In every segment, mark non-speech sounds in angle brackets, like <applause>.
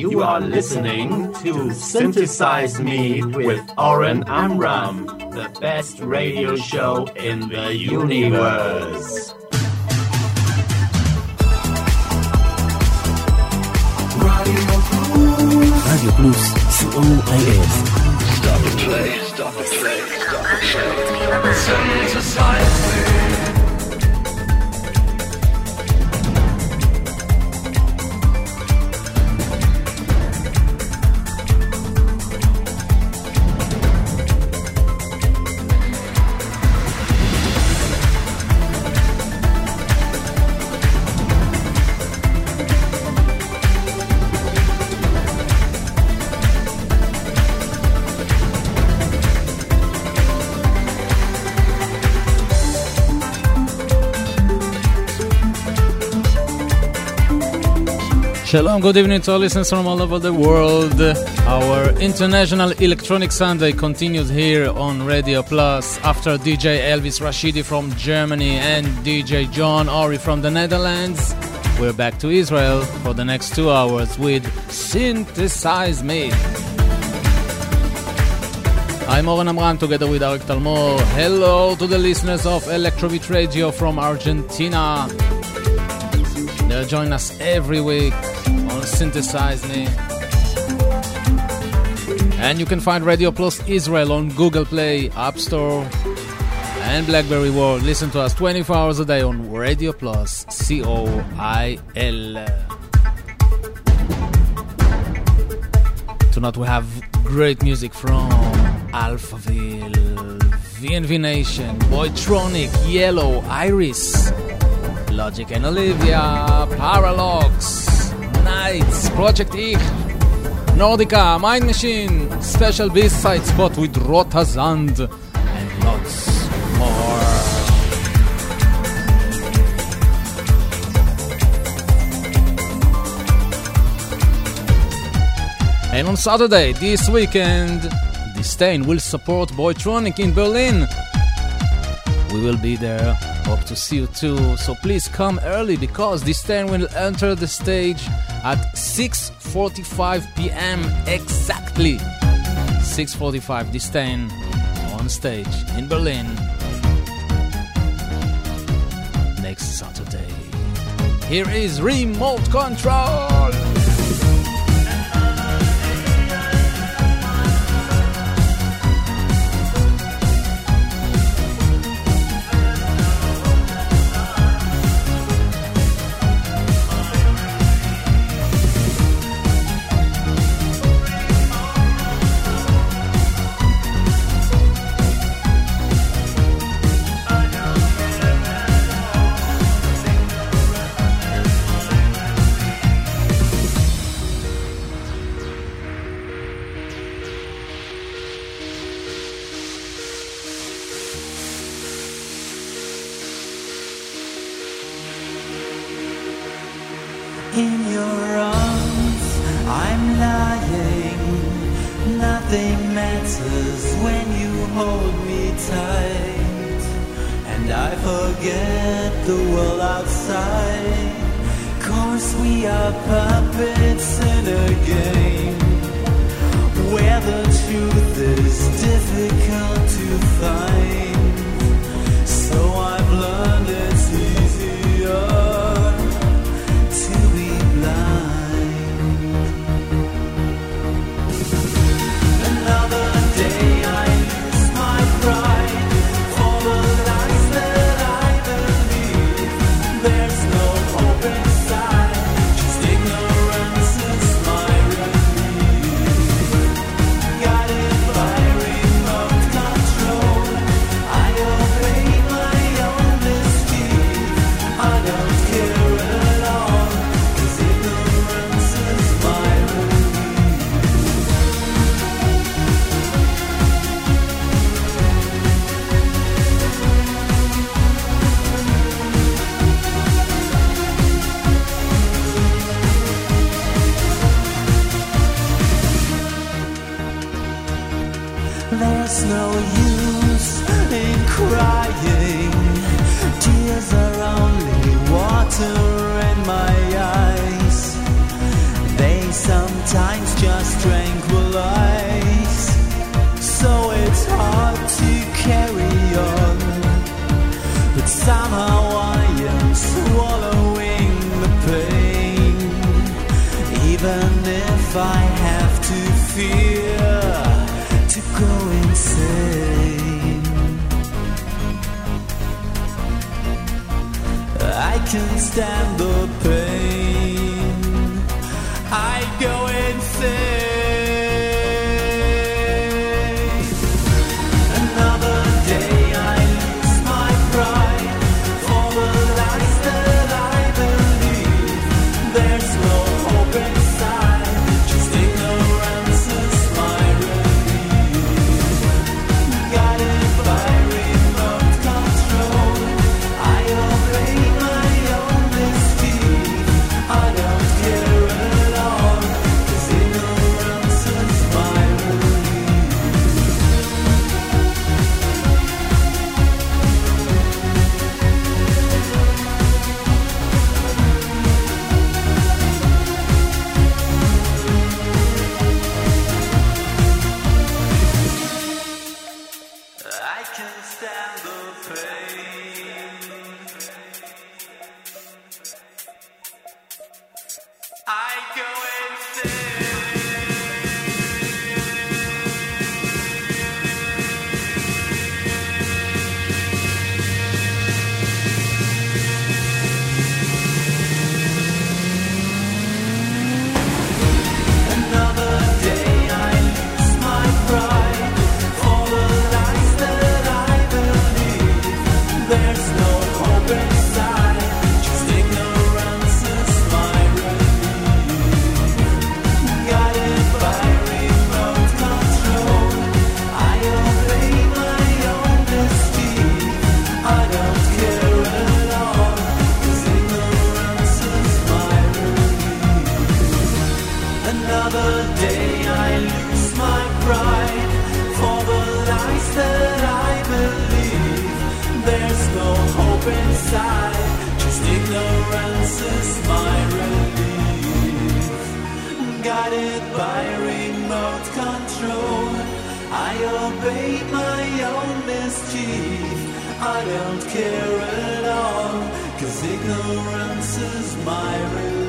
You are listening to Synthesize Me with Oren Amram, the best radio show in the universe. Radio Plus, COIF. Stop and play, stop and play, stop and play. Synthesize Me. Shalom, good evening to all listeners from all over the world. Our International Electronic Sunday continues here on Radio Plus after DJ Elvis Rashidi from Germany and DJ John Ori from the Netherlands. We're back to Israel for the next two hours with Synthesize Me. I'm Oren Amram together with Arik Talmor. Hello to the listeners of Electrobeat Radio from Argentina. They'll join us every week on Synthesize Me. And you can find Radio Plus Israel on Google Play, App Store, and Blackberry World. Listen to us 24 hours a day on Radio Plus, C O I L. Tonight we have great music from Alphaville, VNV Nation, Boytronic, Yello, Iris, Logic and Olivia, Parralox, Knight$, Projekt Ich, Nordika, Mind Machine, special B-side spot with Rotersand, and lots more. And on Saturday, this weekend, !distain will support Boytronic in Berlin. We will be there. Hope to see you too. So please come early because !distain will enter the stage at 6:45 p.m. exactly. 6:45 !distain on stage in Berlin next Saturday. Here is Remote Control. In not control. I obey my own mischief. I don't care at all, cause ignorance is my religion.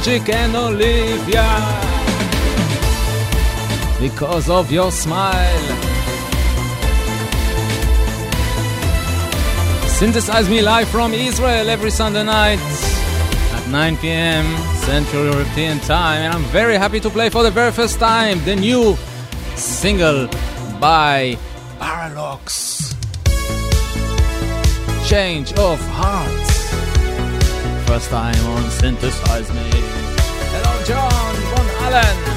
Logic and Olivia. Because of your smile. Synthesize me live from Israel every Sunday night at 9 pm Central European time. And I'm very happy to play for the very first time the new single by Parralox, Change of Heart. First time on Synthesize Me. Holland.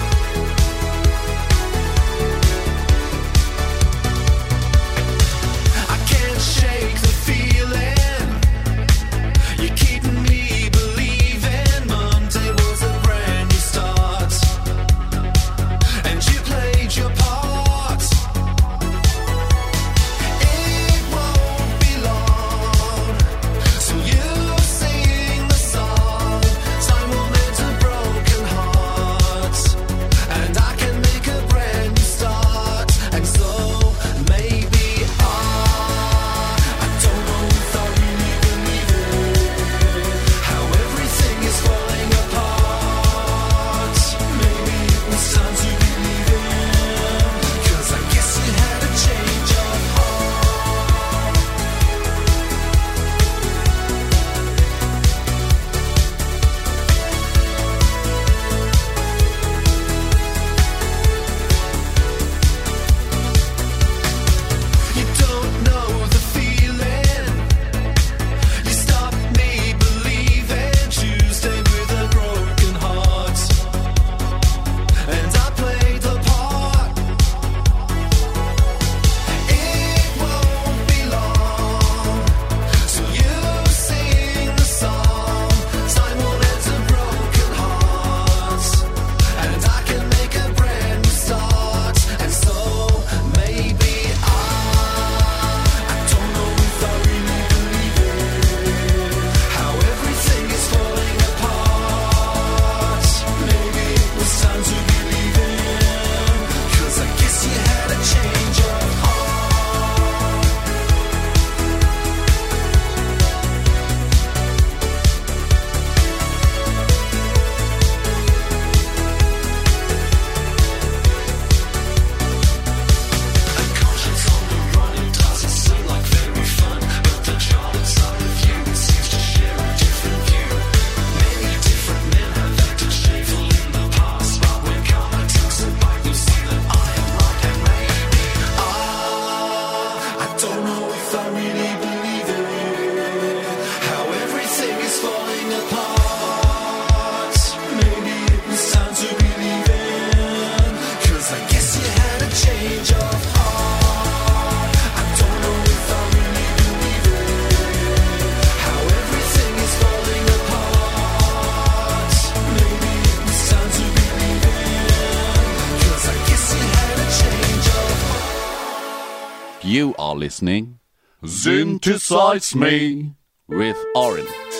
You are listening. Synthesize me with orange.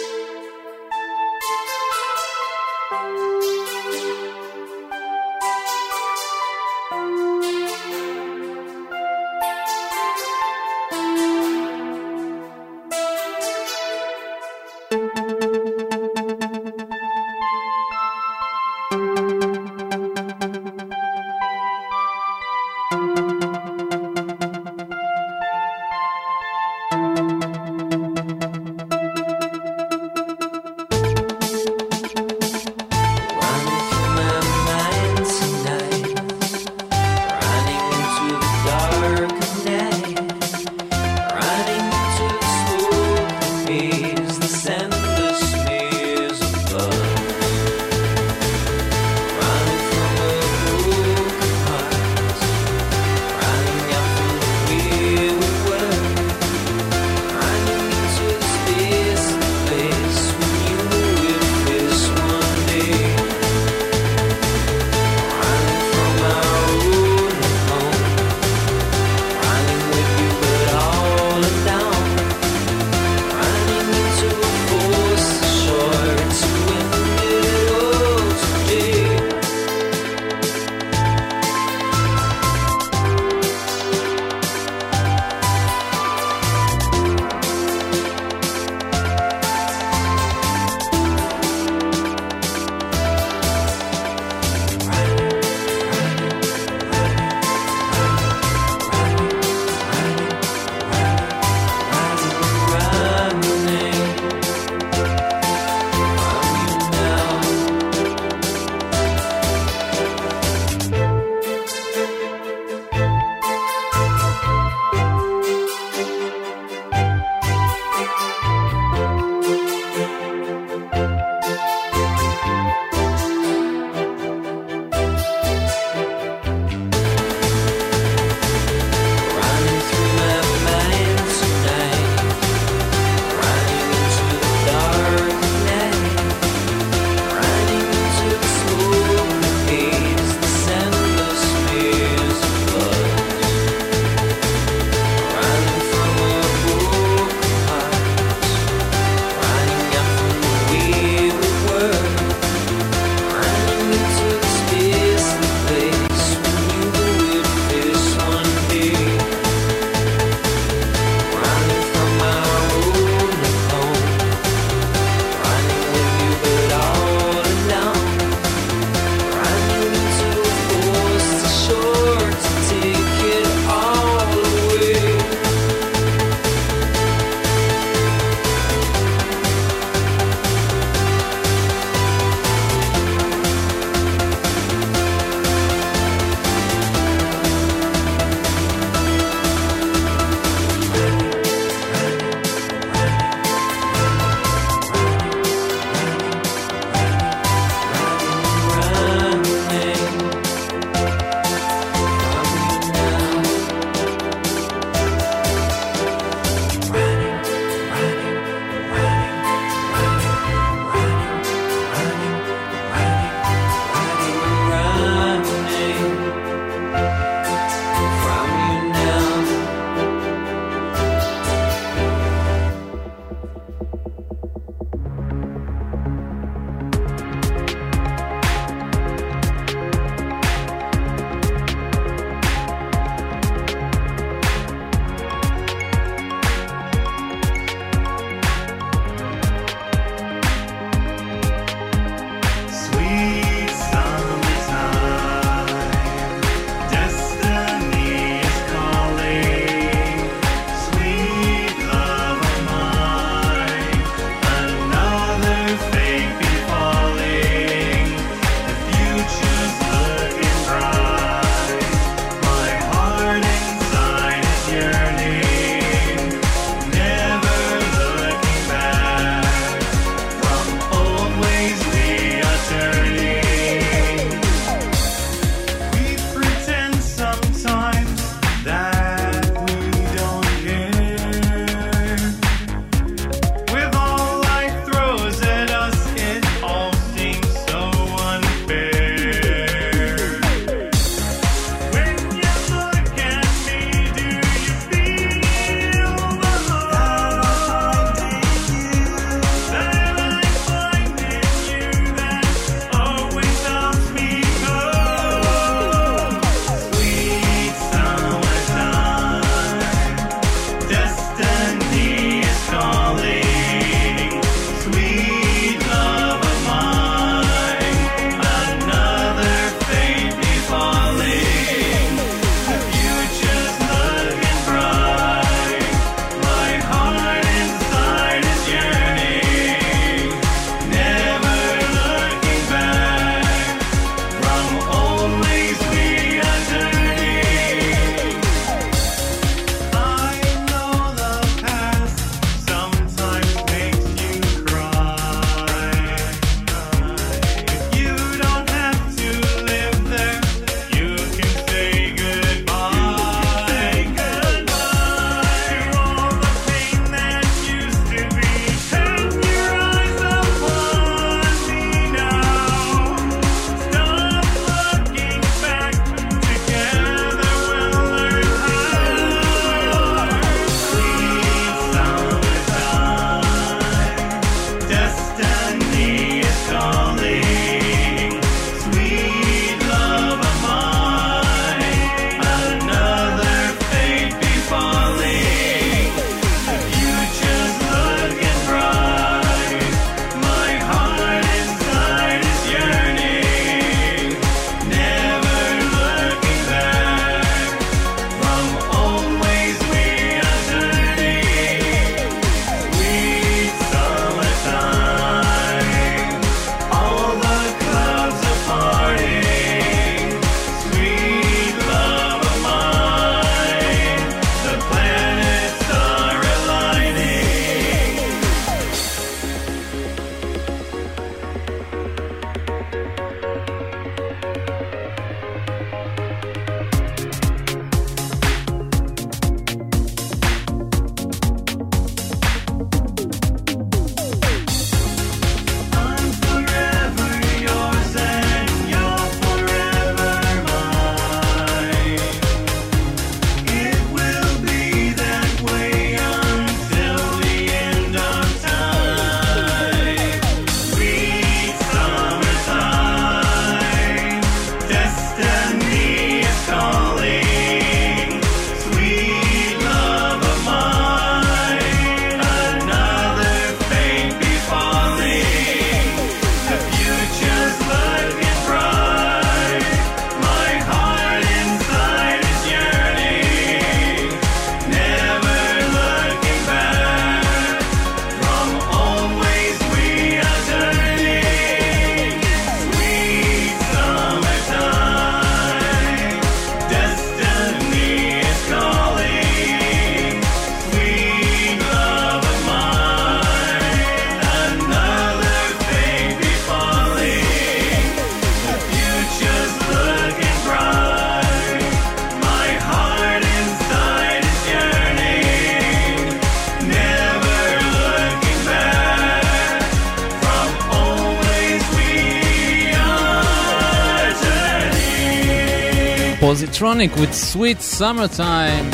Positronic with Sweet Summertime.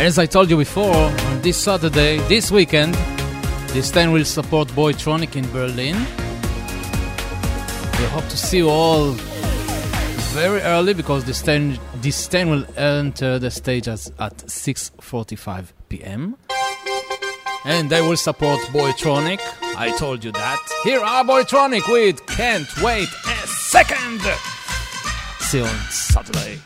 As I told you before, on this Saturday, this weekend, this !distain will support Boytronic in Berlin. We hope to see you all very early because !distain, !distain will enter the stage at 6.45 p.m. And they will support Boytronic. I told you that. Here are Boytronic with Can't Wait a Second. See you on Saturday.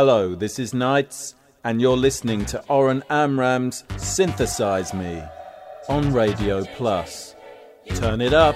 Hello, this is Knight$, and you're listening to Oren Amram's Synthesize Me on Radio Plus. Turn it up.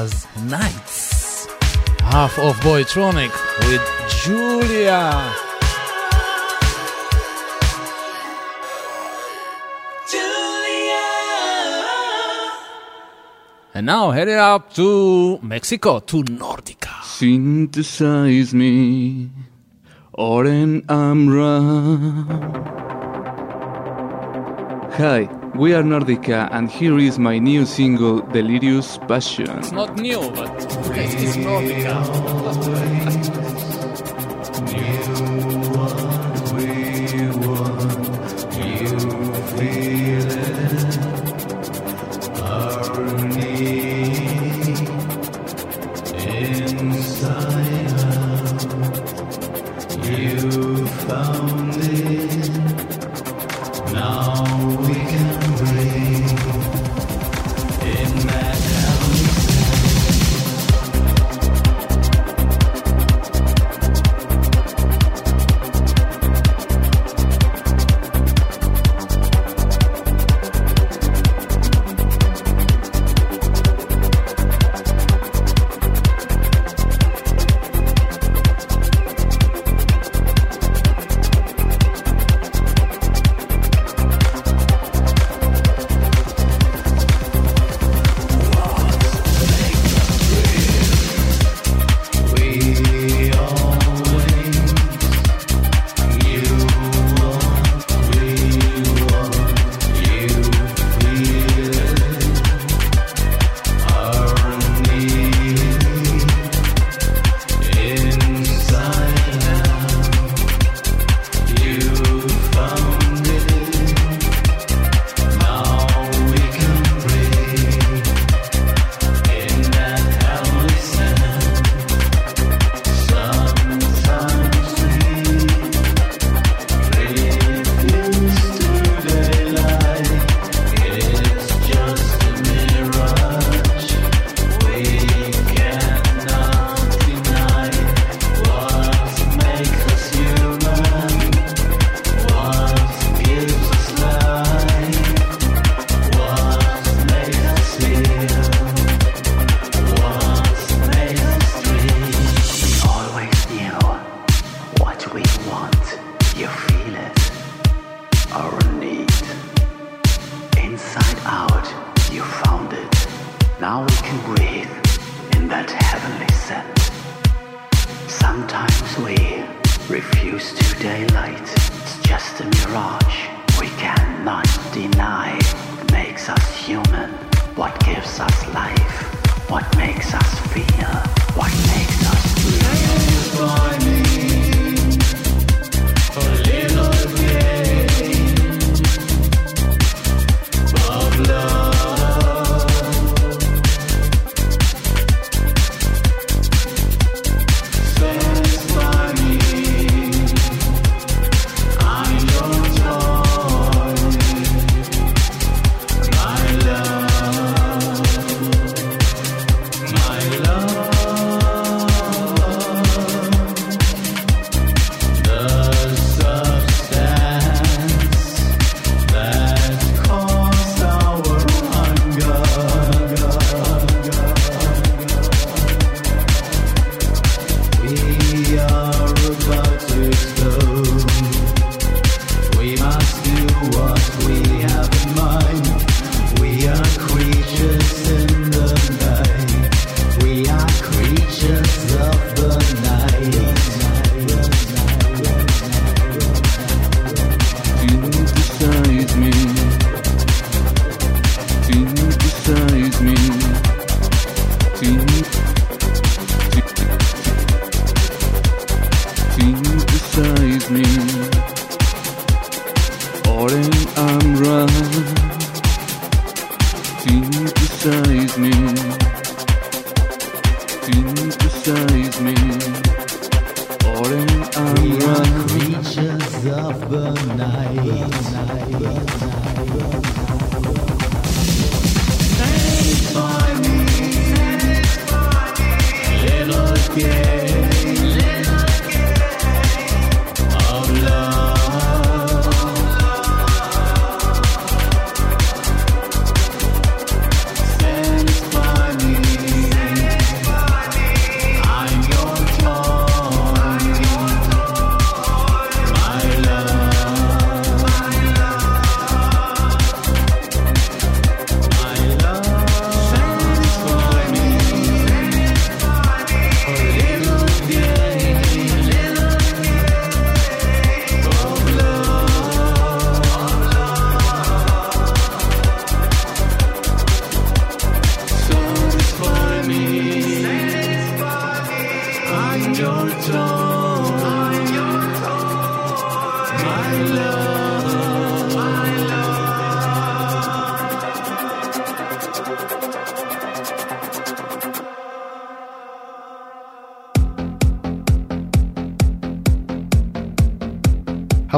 was Knight$. Half of Boytronic with Julia. Julia. And now headed up to Mexico, to Nordika. Synthesize me, Oren Amram. Hi. We are Nordika, and here is my new single, Delirious Passion. It's not new, but it's, it's Nordika.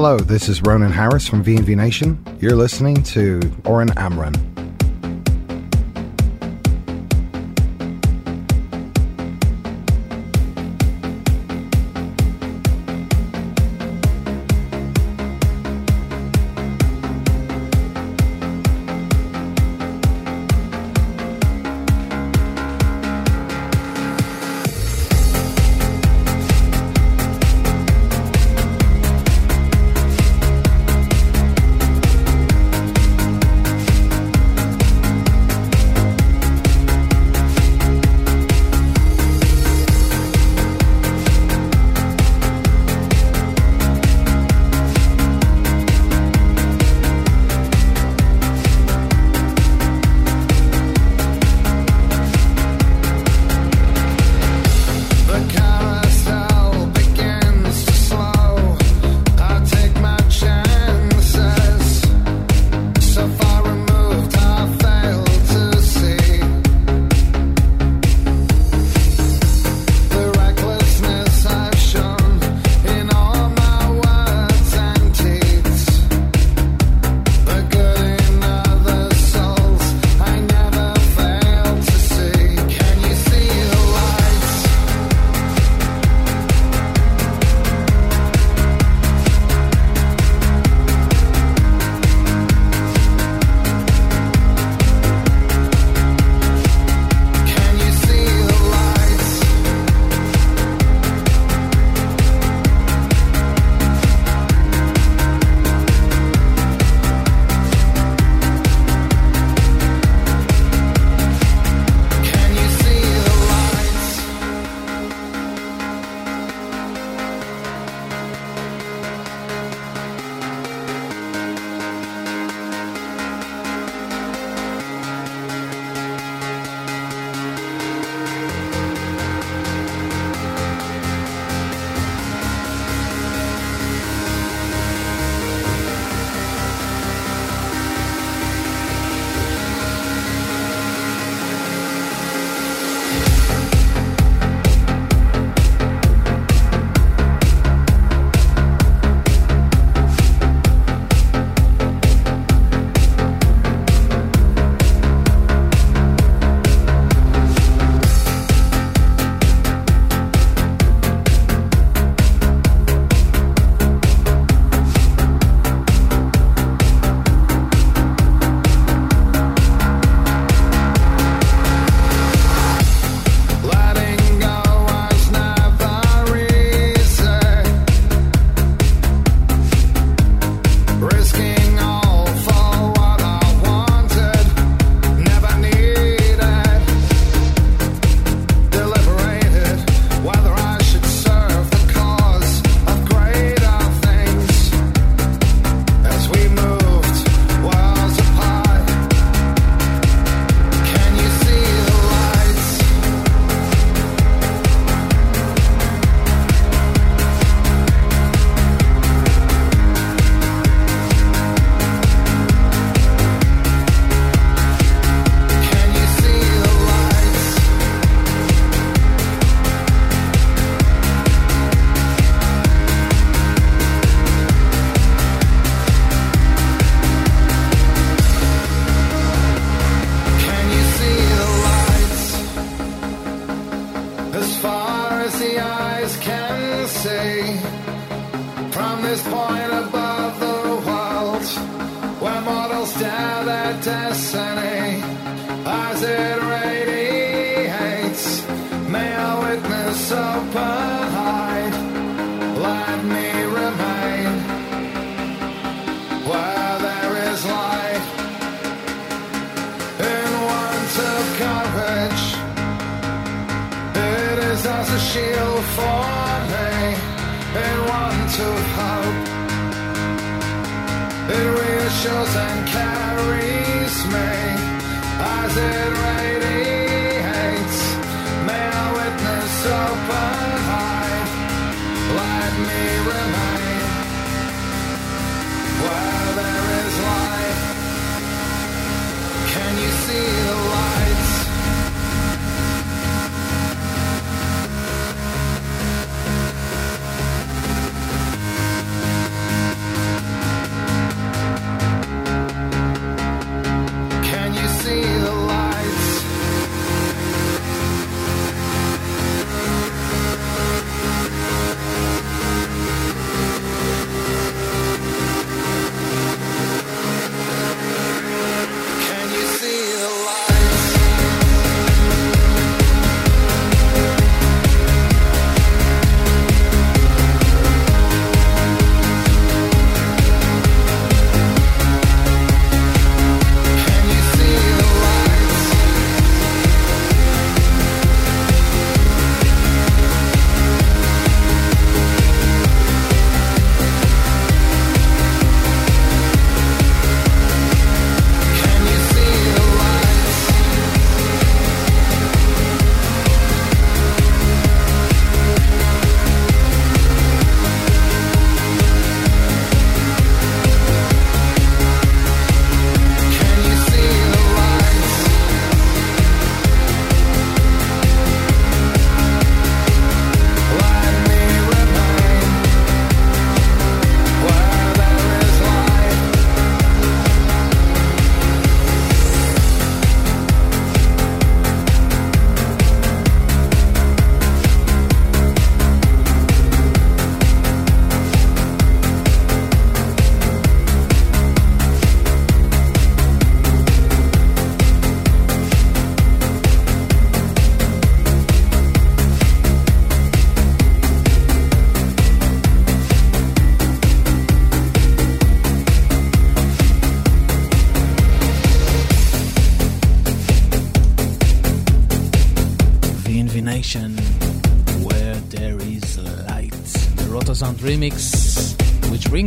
Hello, this is Ronan Harris from VNV Nation. You're listening to Oren Amram.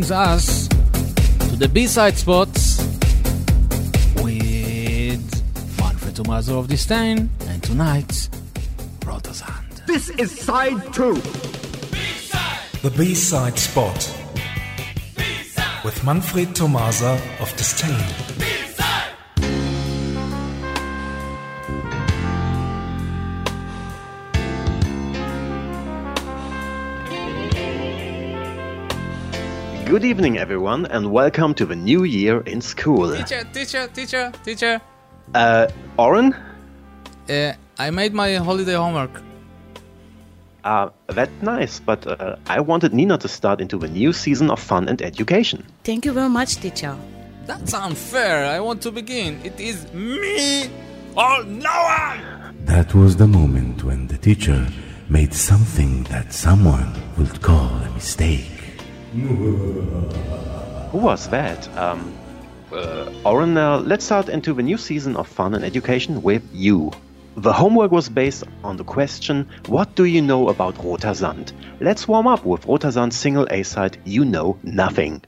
Brings us to the B-side spots with Manfred Thomaser of distain, and tonight, Rotersand. This is side two. The B-side spot with Manfred Thomaser of distain. Good evening, everyone, and welcome to the new year in school. Teacher, teacher, teacher, teacher. Uh, Oren? Uh, I made my holiday homework. Uh, that's nice, but uh, I wanted Nina to start into the new season of fun and education. Thank you very much, teacher. That's unfair. I want to begin. It is me or no one. That was the moment when the teacher made something that someone would call a mistake. Who was that? Um, uh, let's start into the new season of fun and education with you. The homework was based on the question, What do you know about Rotersand? Let's warm up with Rotersand's single A side, You Know Nothing.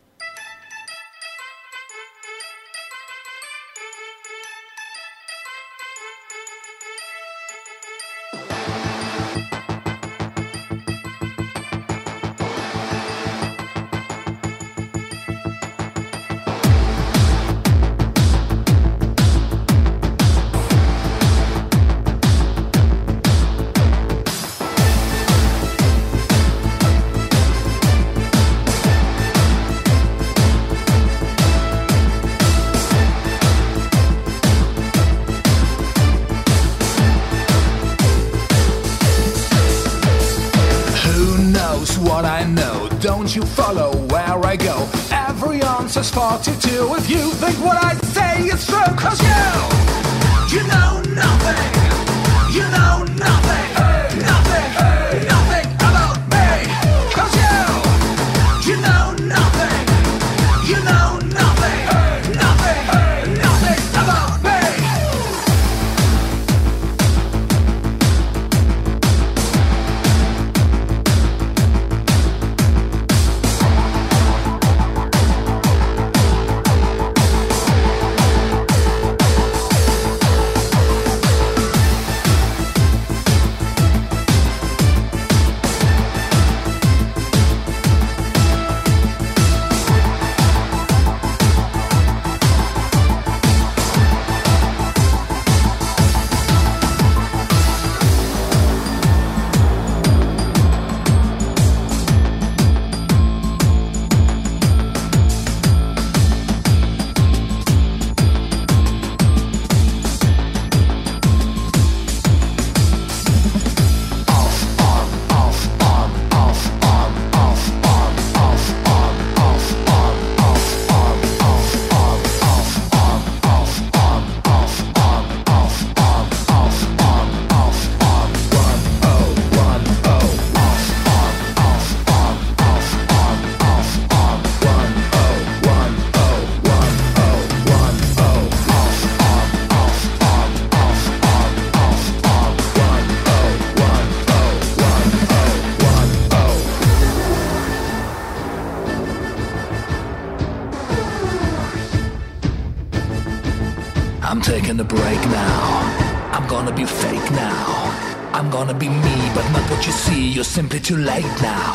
I'm taking a break now. I'm gonna be fake now. I'm gonna be me, but not what you see. You're simply too late now.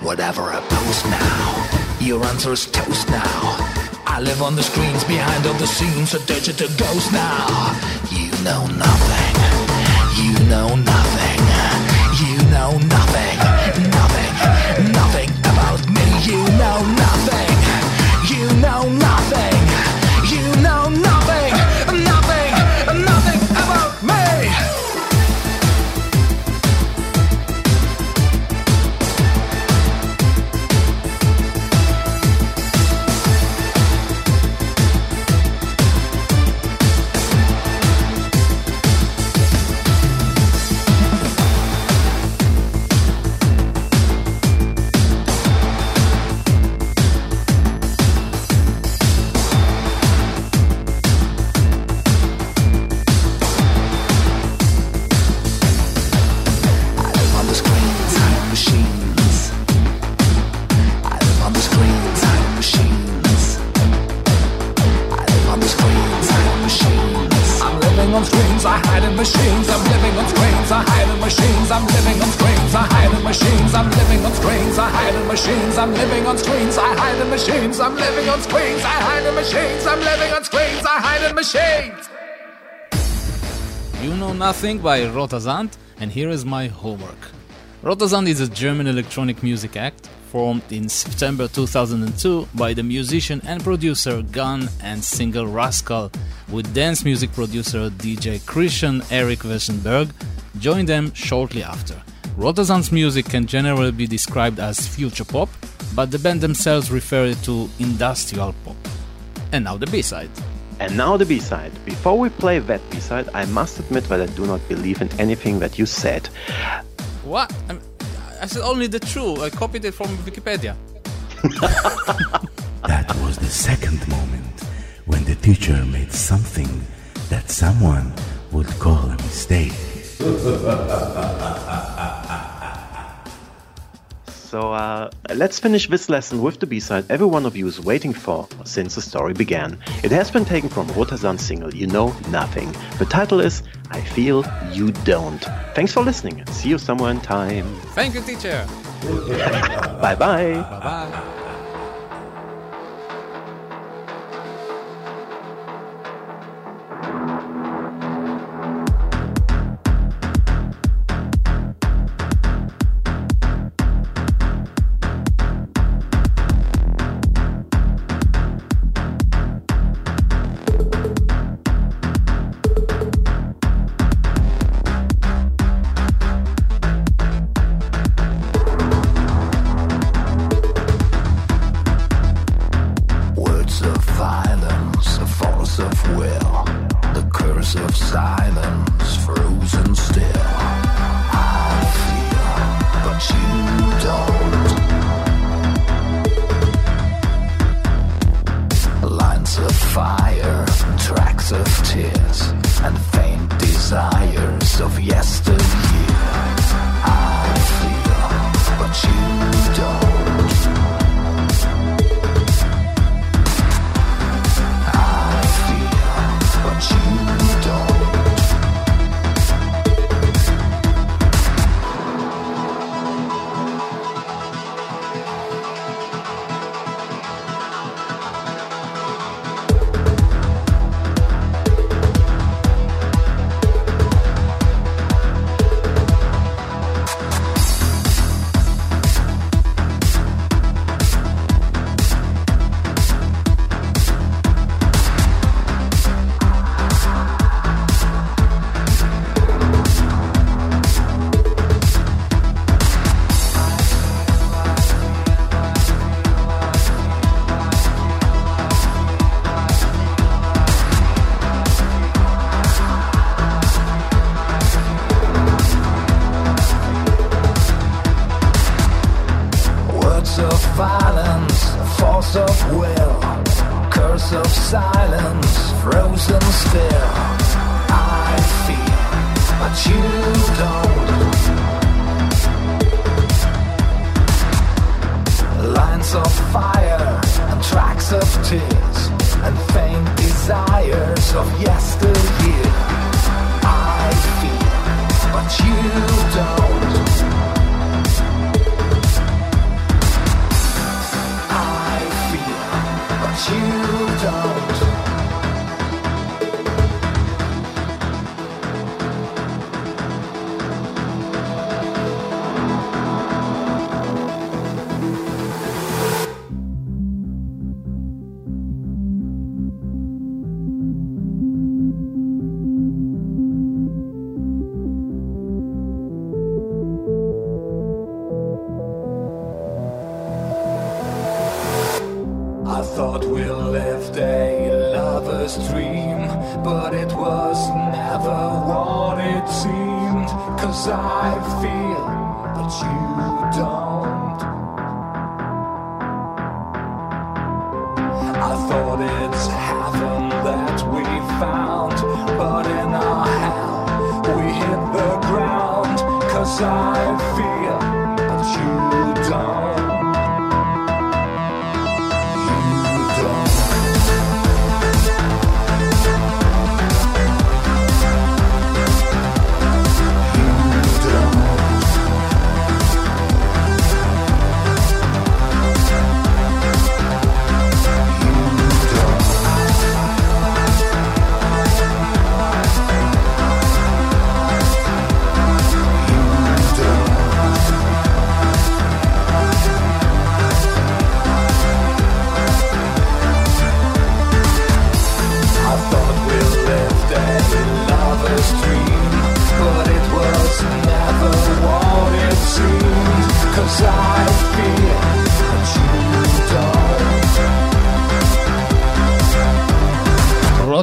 Whatever I post now, your answer is toast now. I live on the screens behind all the scenes, a digital ghost now. You know nothing. You know nothing. You know. Nothing. By Rotersand, and here is my homework. Rotersand is a German electronic music act formed in September 2002 by the musician and producer Gun and singer Rascal, with dance music producer DJ Christian Eric Wesenberg joined them shortly after. Rotersand's music can generally be described as future pop, but the band themselves refer it to industrial pop. And now the B-side. And now the B-side. Before we play that B-side, I must admit that I do not believe in anything that you said. What? I'm- I said only the true. I copied it from Wikipedia. <laughs> That was the second moment when the teacher made something that someone would call a mistake. <laughs> So uh, let's finish this lesson with the B-side every one of you is waiting for since the story began. It has been taken from Rotersand's single You Know Nothing. The title is I Feel You Don't. Thanks for listening. See you somewhere in time. Thank you, teacher. Bye bye. Bye bye.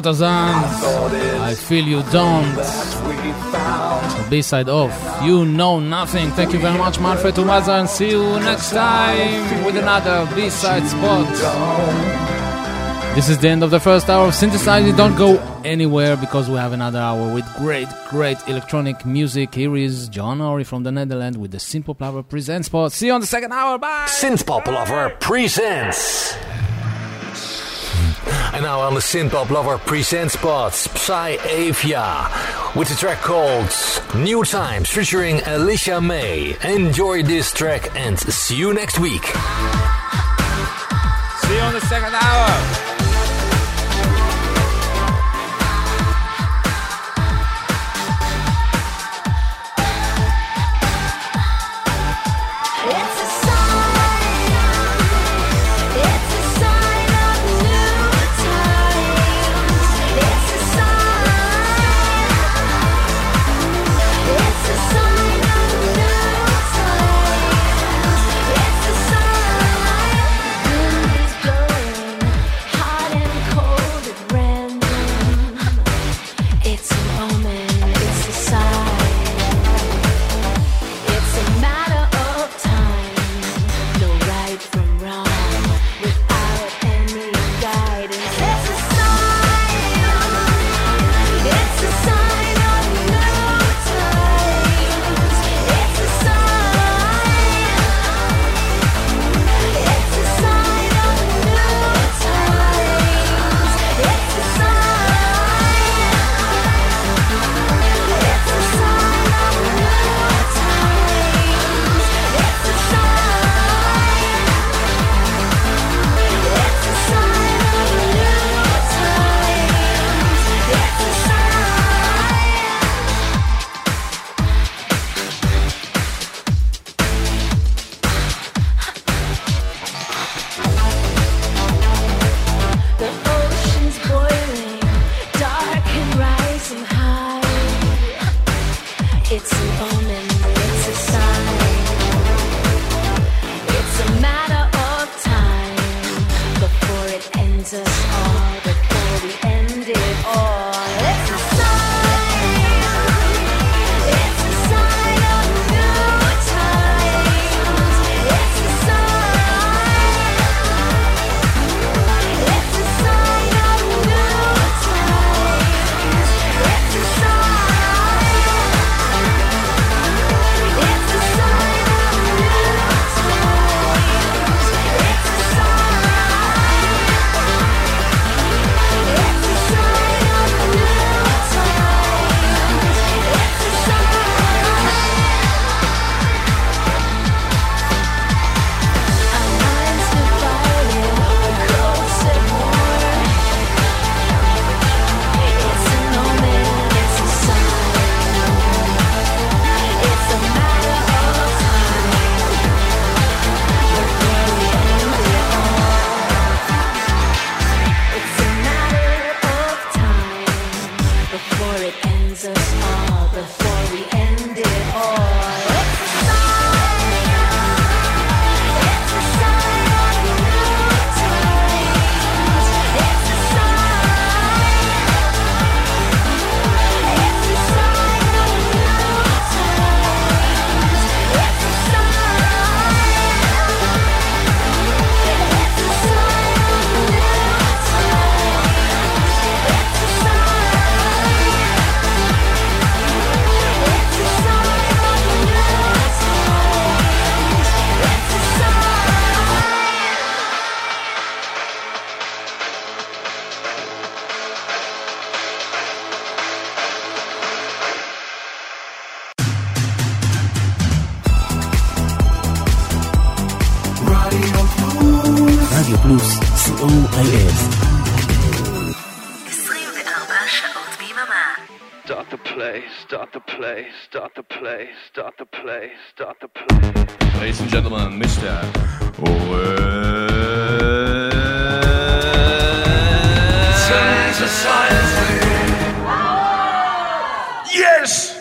You I feel you don't. B-side off, you know nothing. Thank you very much, Manfred Thomaser, and see you next time with another B-side spot. This is the end of the first hour of Synthesize Me. Don't go anywhere because we have another hour with great, great electronic music. Here is John Ori from the Netherlands with the Synthpop Lover Presents spot. See you on the second hour. Bye! Synthpop Lover presents. Now on the Synthpop Lover presents spots, Psy Avia, with a track called New Times featuring Alicia May. Enjoy this track and see you next week. See you on the second hour. Yes.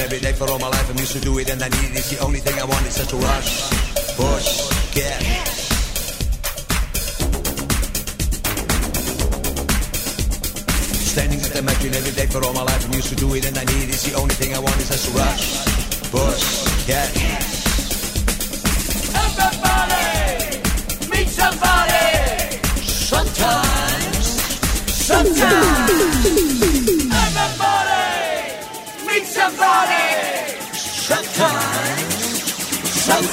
every day for all my life. I'm used to do it and I need it. It's the only thing I want. It's such a rush, push, get. Standing at the machine every day for all my life. I'm used to do it and I need it. It's the only thing I want. It's such a rush, push, get. Everybody, meet somebody. Sometimes, sometimes.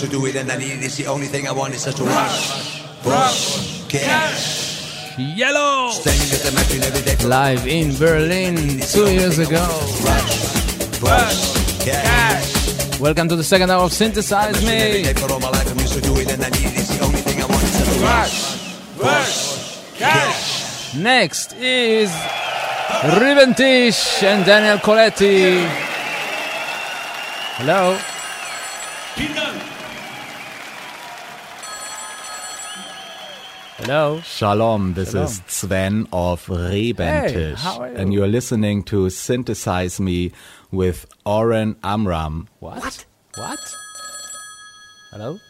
to do it and I need it. It's the only thing I want is just a rush, push, gas. Yello! Standing at the machine every day Live in Berlin two years ago. Rush, push, gas. Welcome to the second hour of Synthesize Me. for all my life. I'm used to do it and I need it. It's the only thing I want is just a rush, push, gas. Next is Rebentisch and Daniel Coletti. Hello. Hello. Shalom, this Shalom. is Sven of Rebentisch. Hey, how are you? And you're listening to Synthesize Me with Oren Amram. What? What? Hello?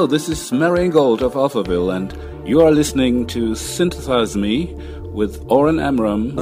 Hello, this is Marian Gold of Alphaville, and you are listening to Synthesize Me with Oren Amram.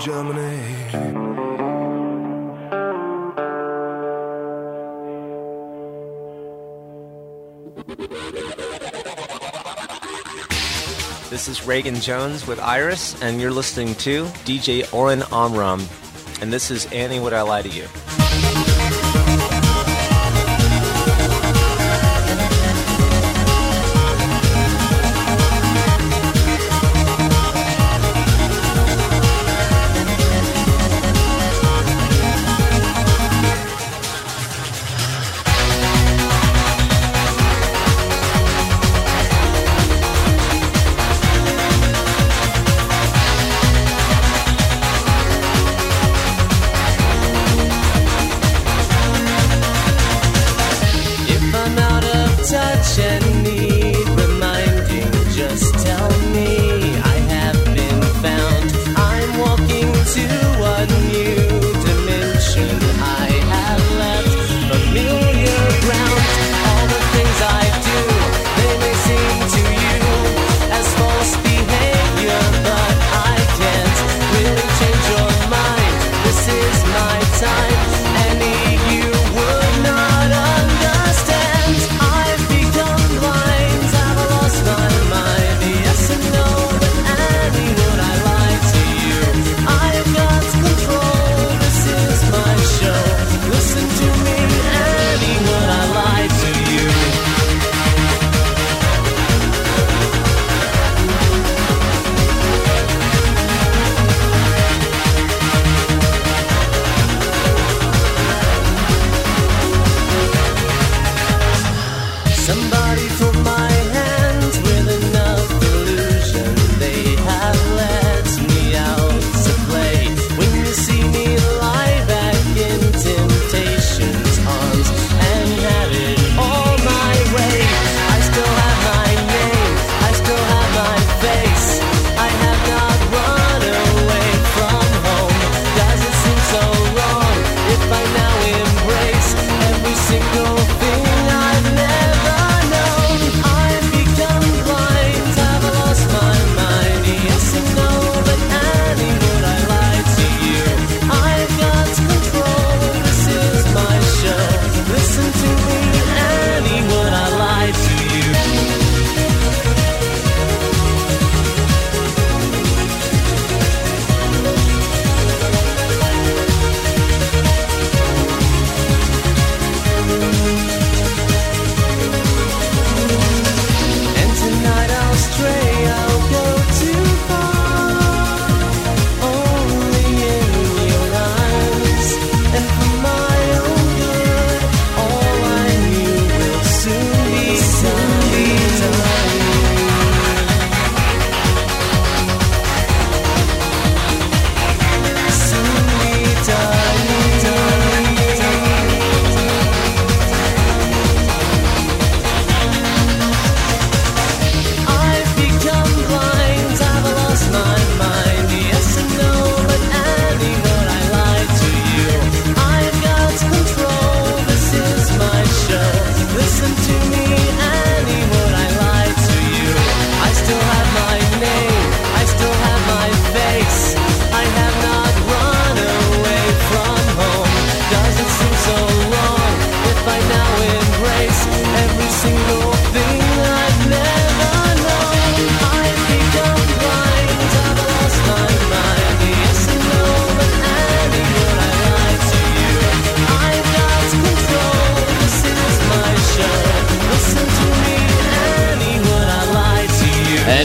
Germany. This is Reagan Jones with Iris, and you're listening to DJ Oren Amram, and this is Annie Would I Lie to You.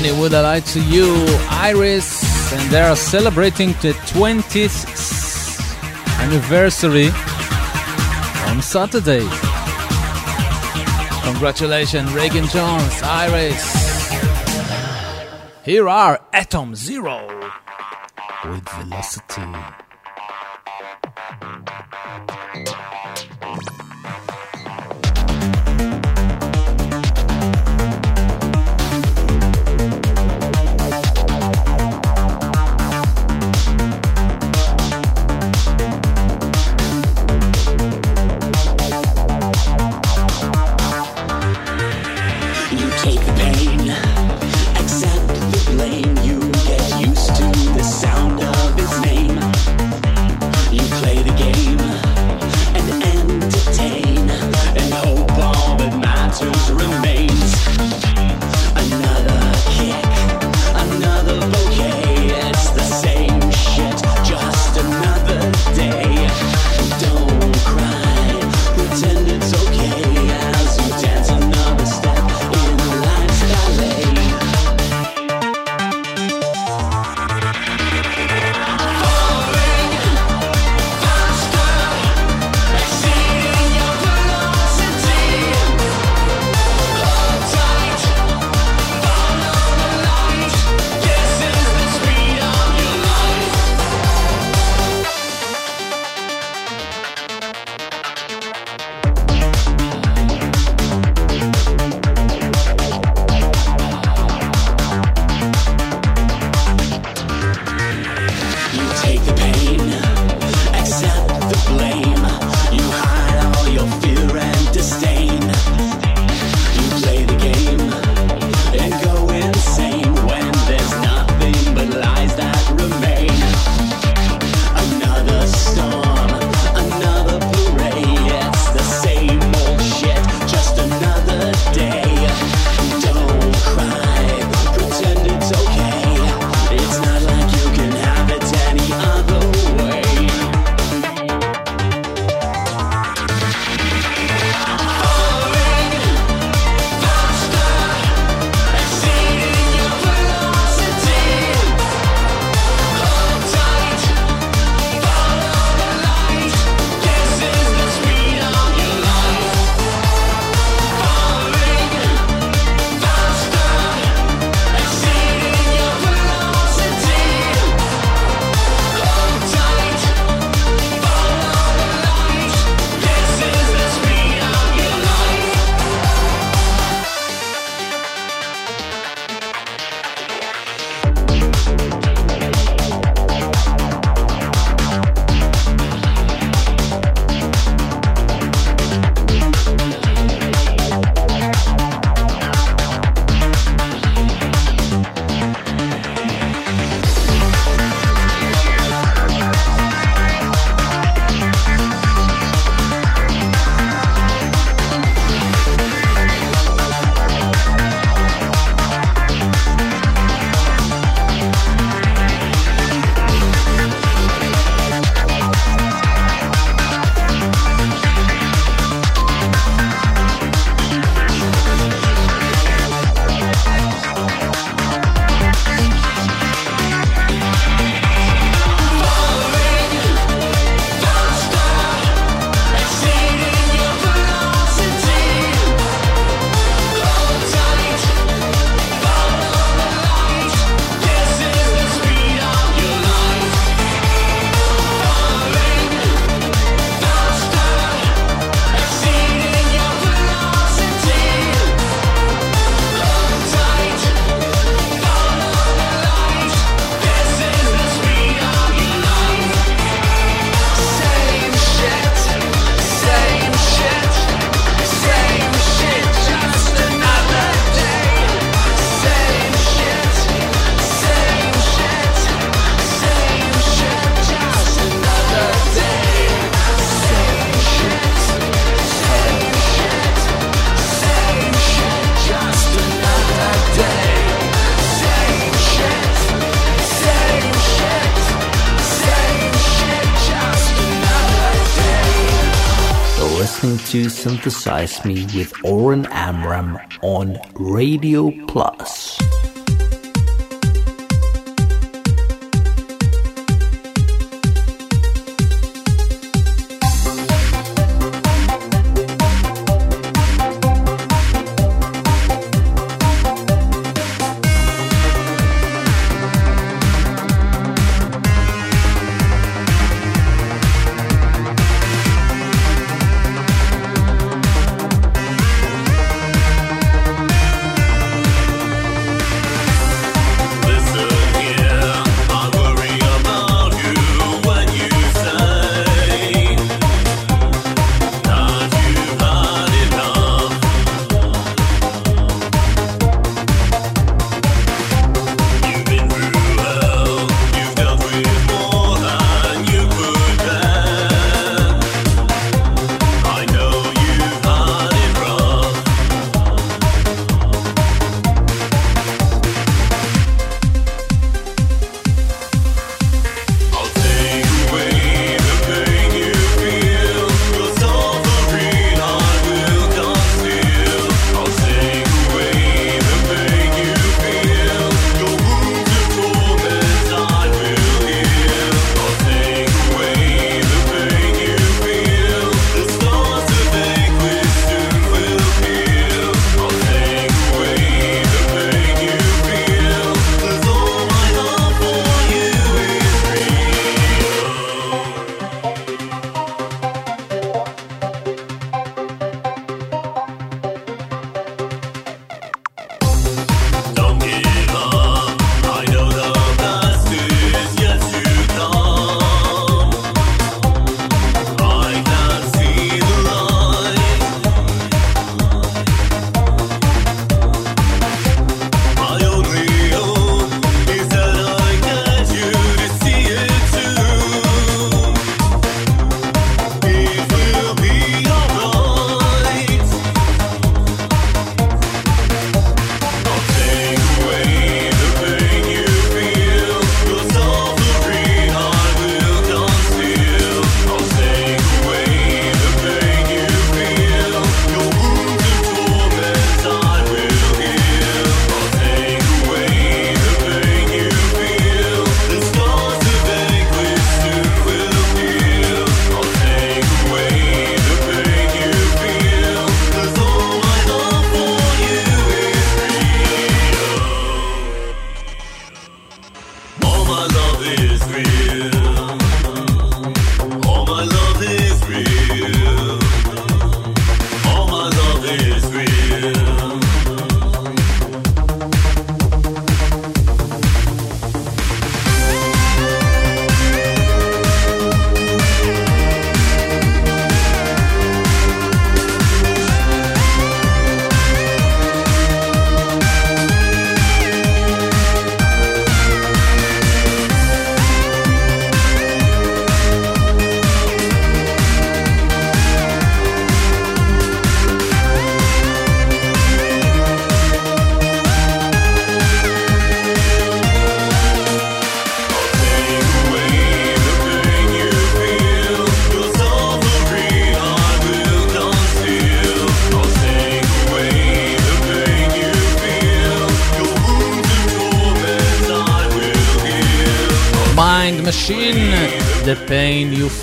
Germany would like to you, Iris, and they are celebrating the 20th anniversary on Saturday. Congratulations, Reagan Jones, Iris. Here are Atom Zero with Velocity. Synthesize Me with Oren Amram on Radio Plus.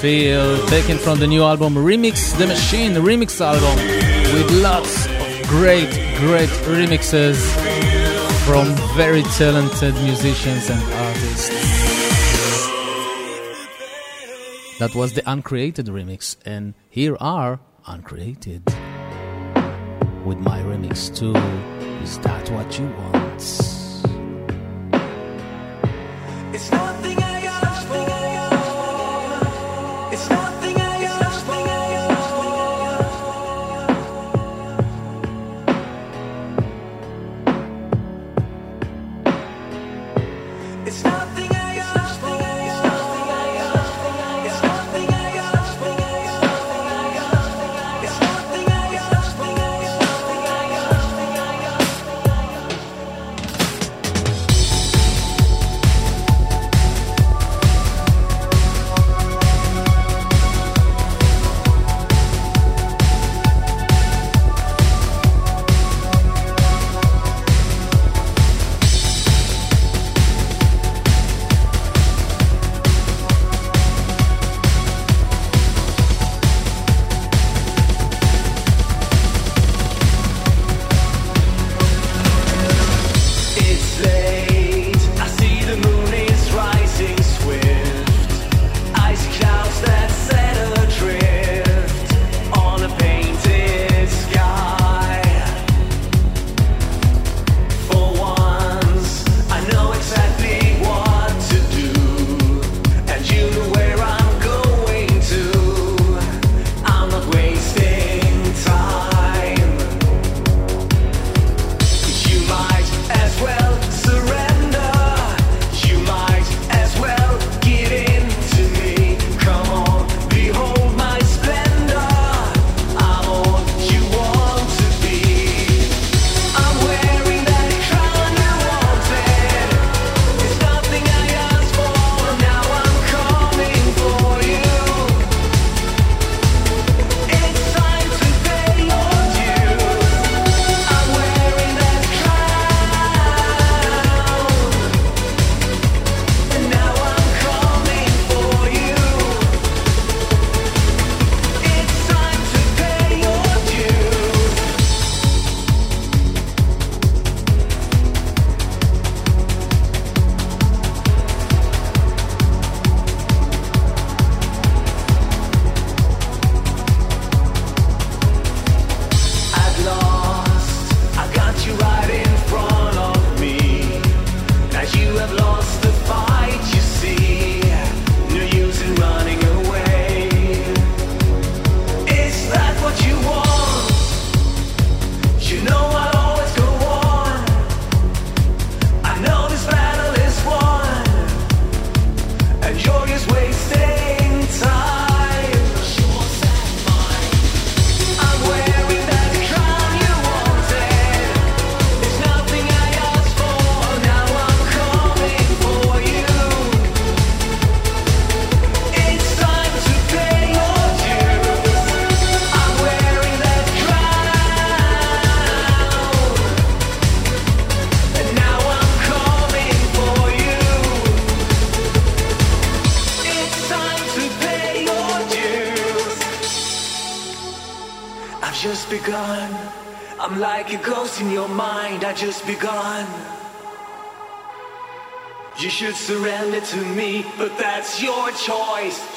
Feel, taken from the new album Remix The Machine, the remix album, with lots of great, great remixes from very talented musicians and artists. That was the uncreated remix, and here are uncreated. With my remix too, is that what you want?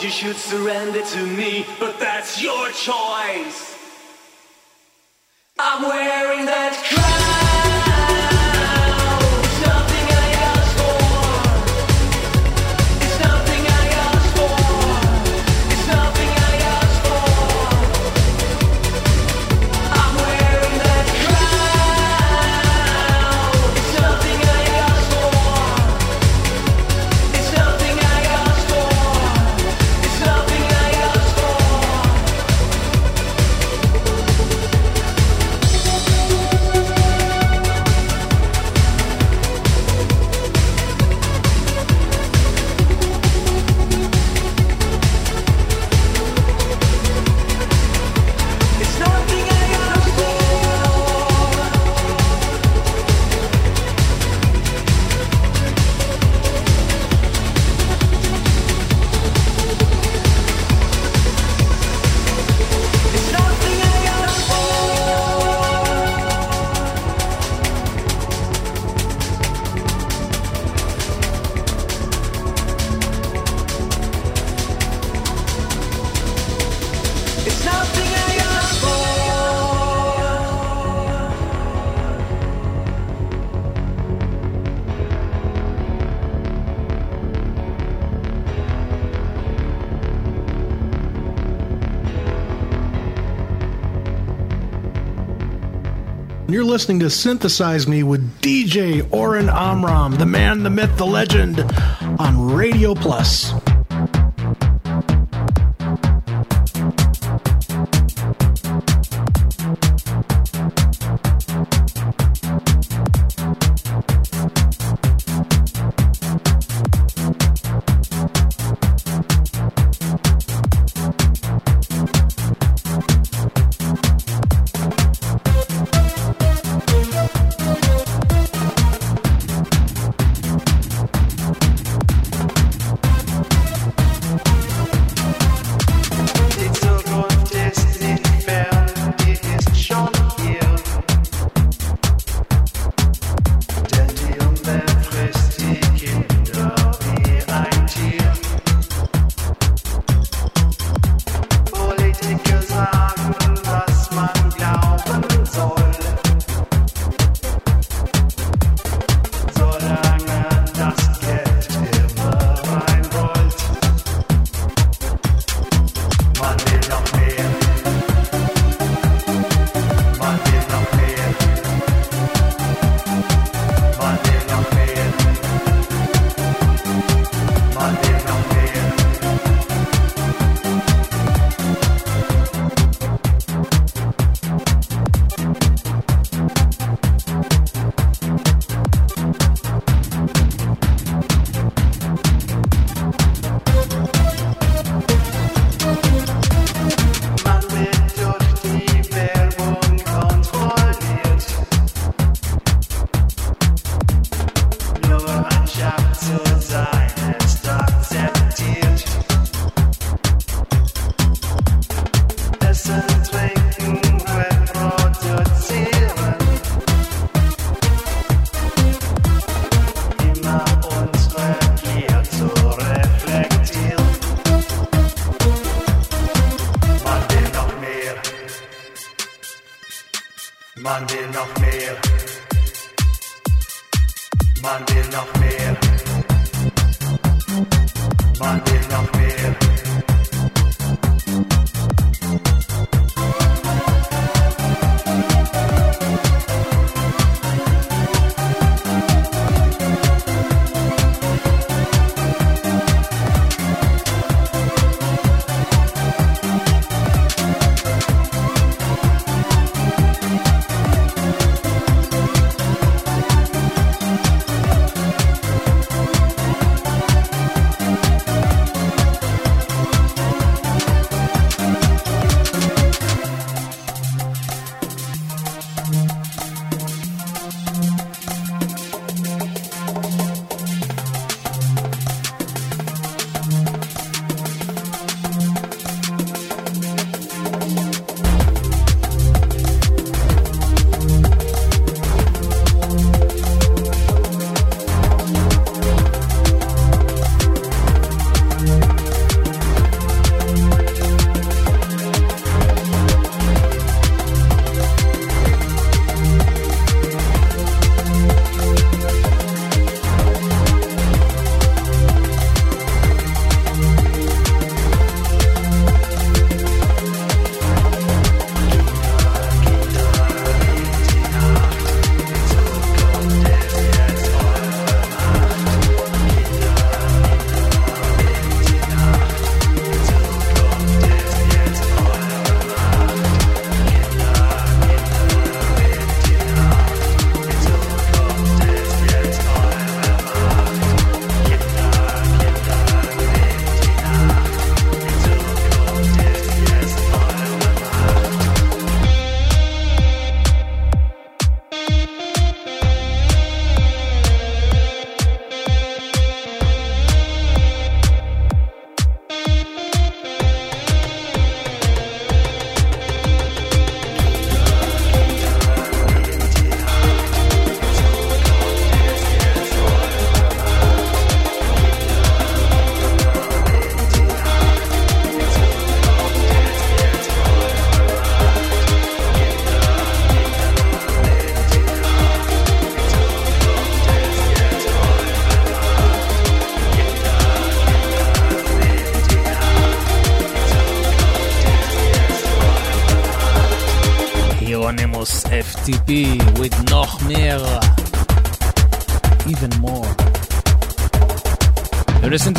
You should surrender to me, but that's your choice. listening to Synthesize Me with DJ Oren Amram, the man, the myth, the legend, on Radio Plus.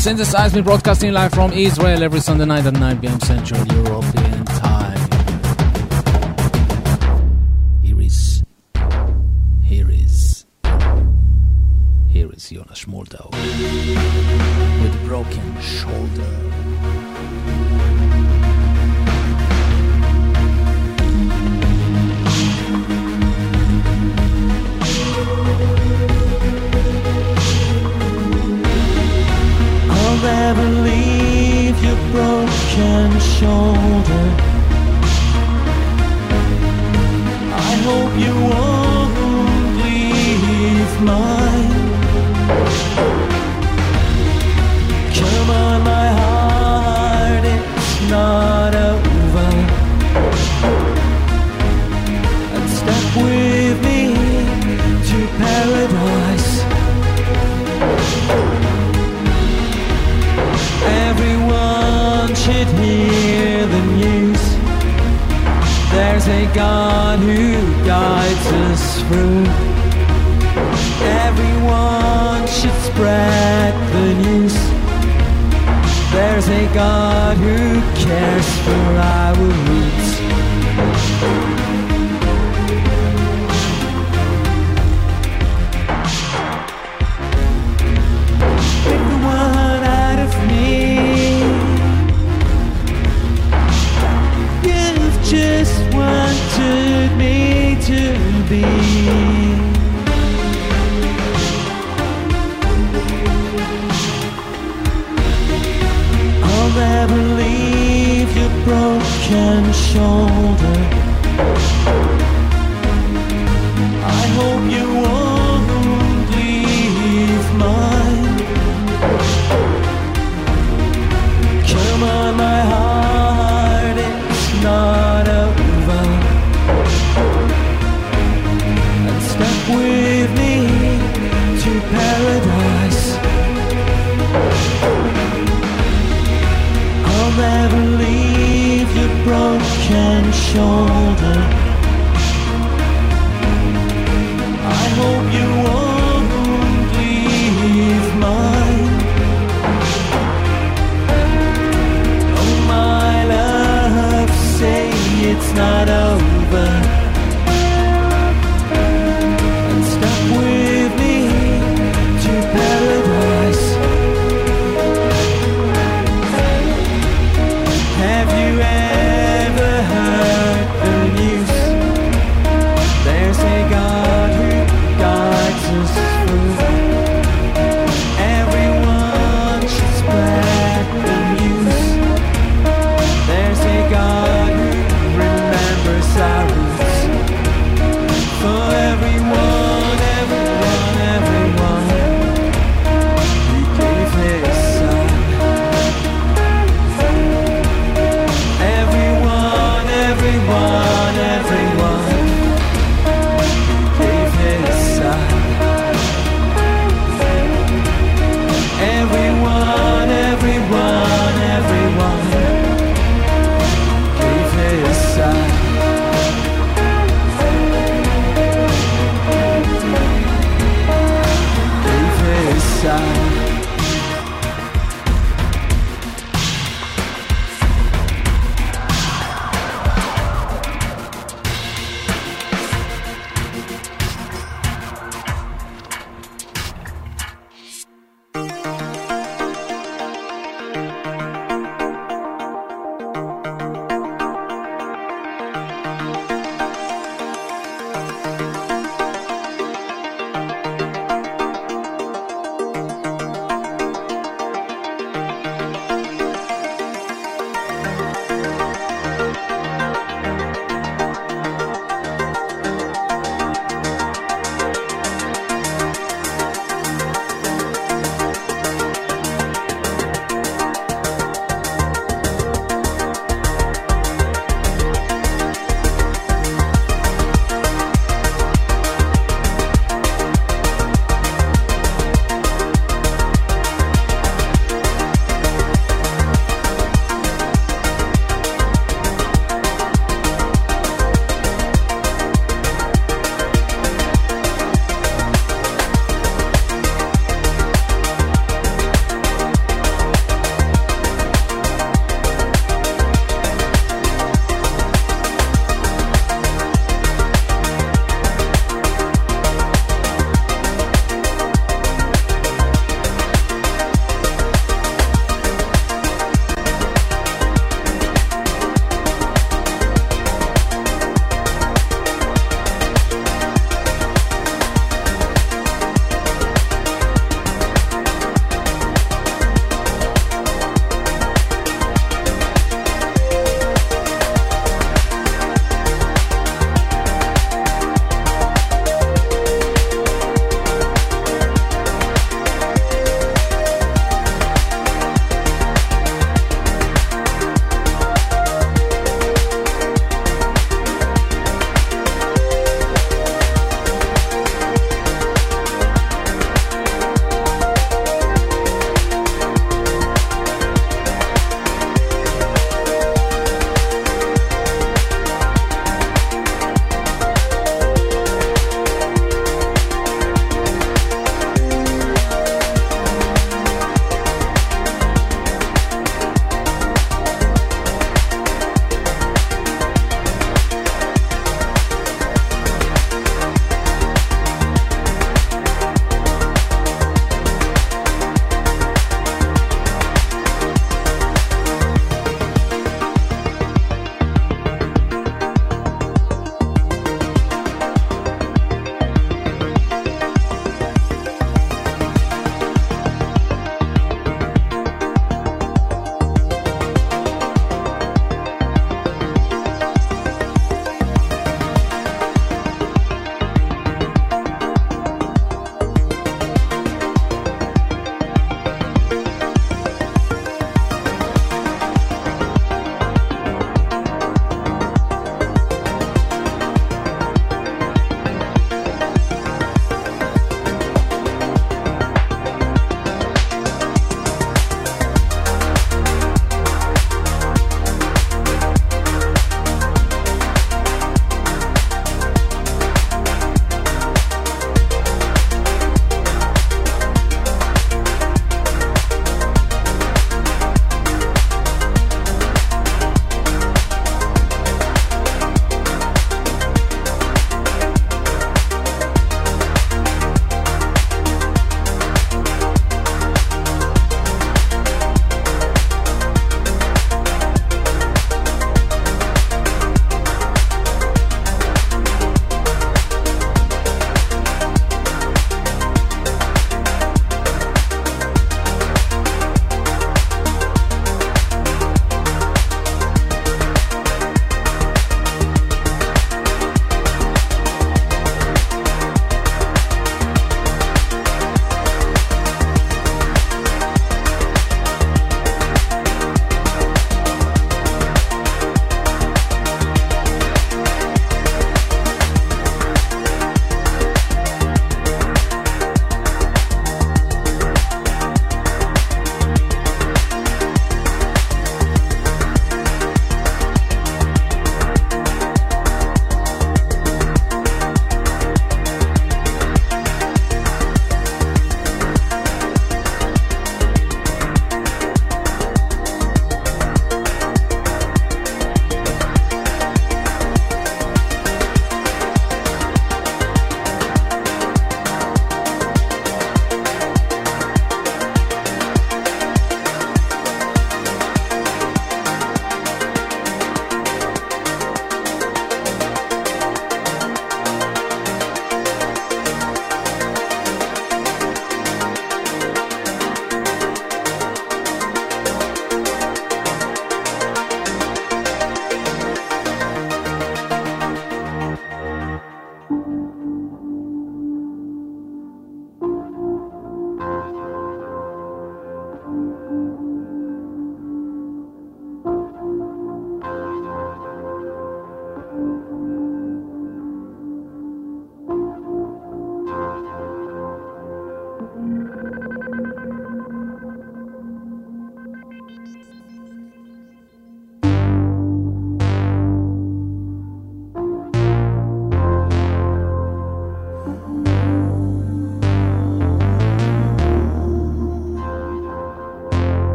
Synthesize me broadcasting live from Israel every Sunday night at 9 p.m. Central Europe.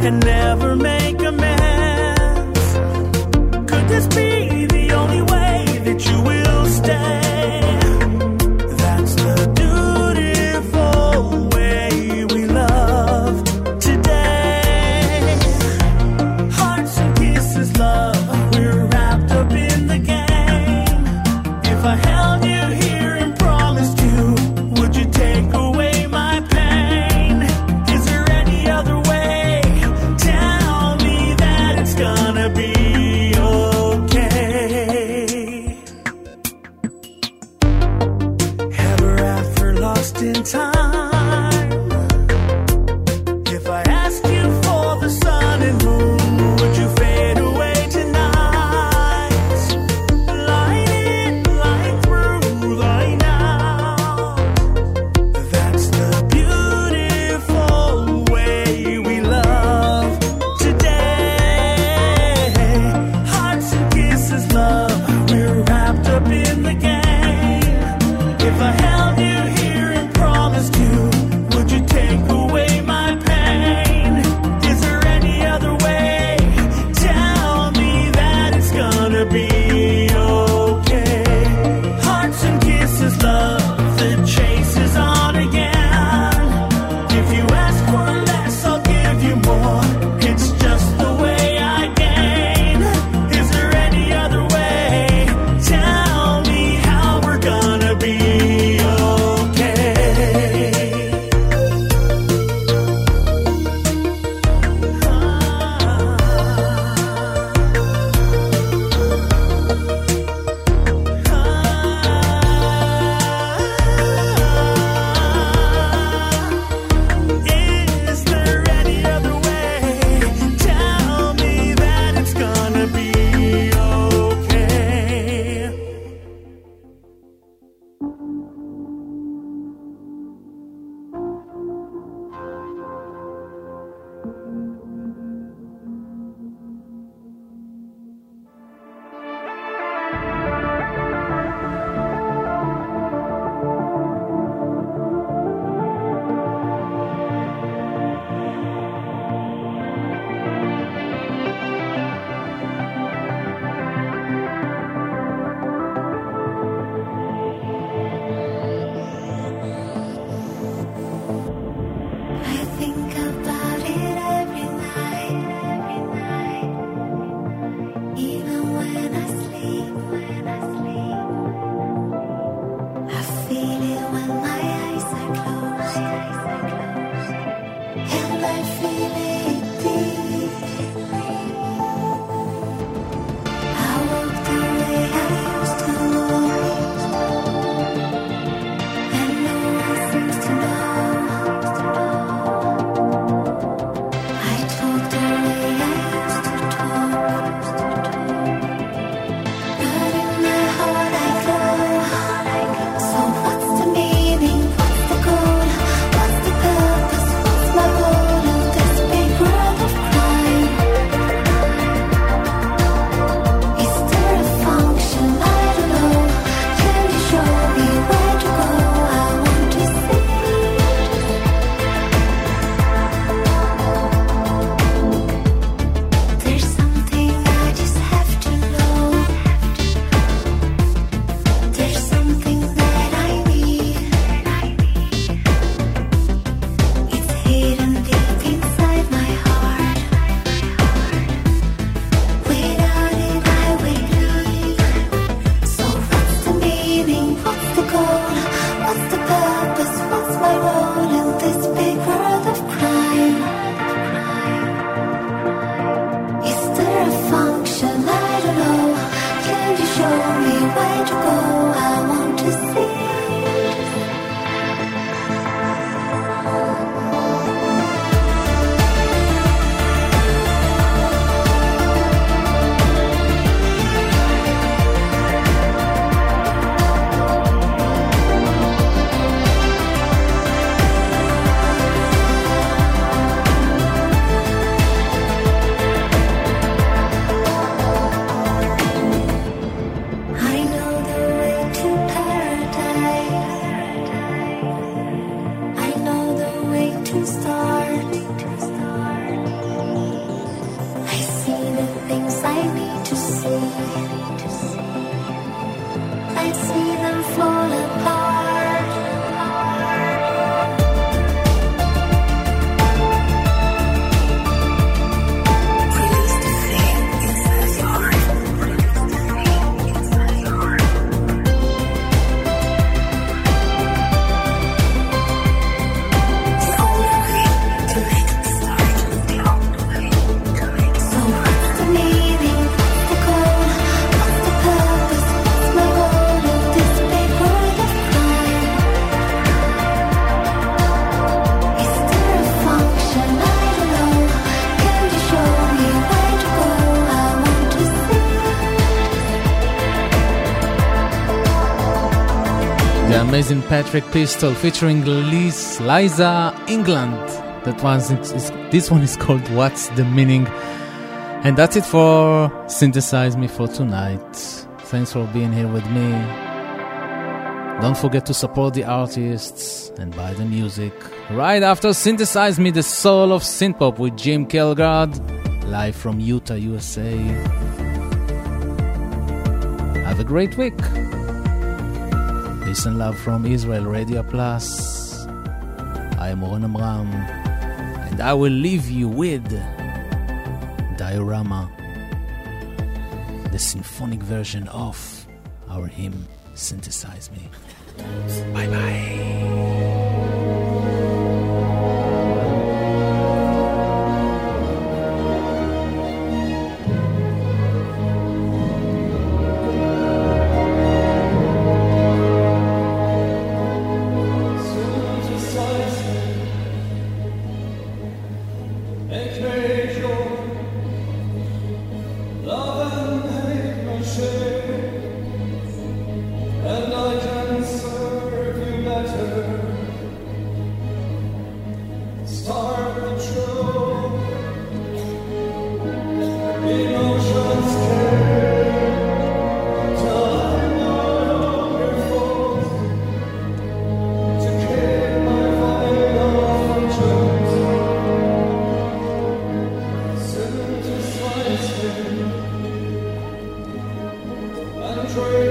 can never make amends. Could this be? Patrick Pistol featuring Liz, Liza England. That is, this one is called What's the Meaning? And that's it for Synthesize Me for tonight. Thanks for being here with me. Don't forget to support the artists and buy the music. Right after Synthesize Me, the soul of synthpop with Jim Kelgard, live from Utah, USA. Have a great week. Peace and love from Israel Radio Plus. I am Oren Amram, and I will leave you with Diorama, the symphonic version of our hymn Synthesize Me. Bye bye. And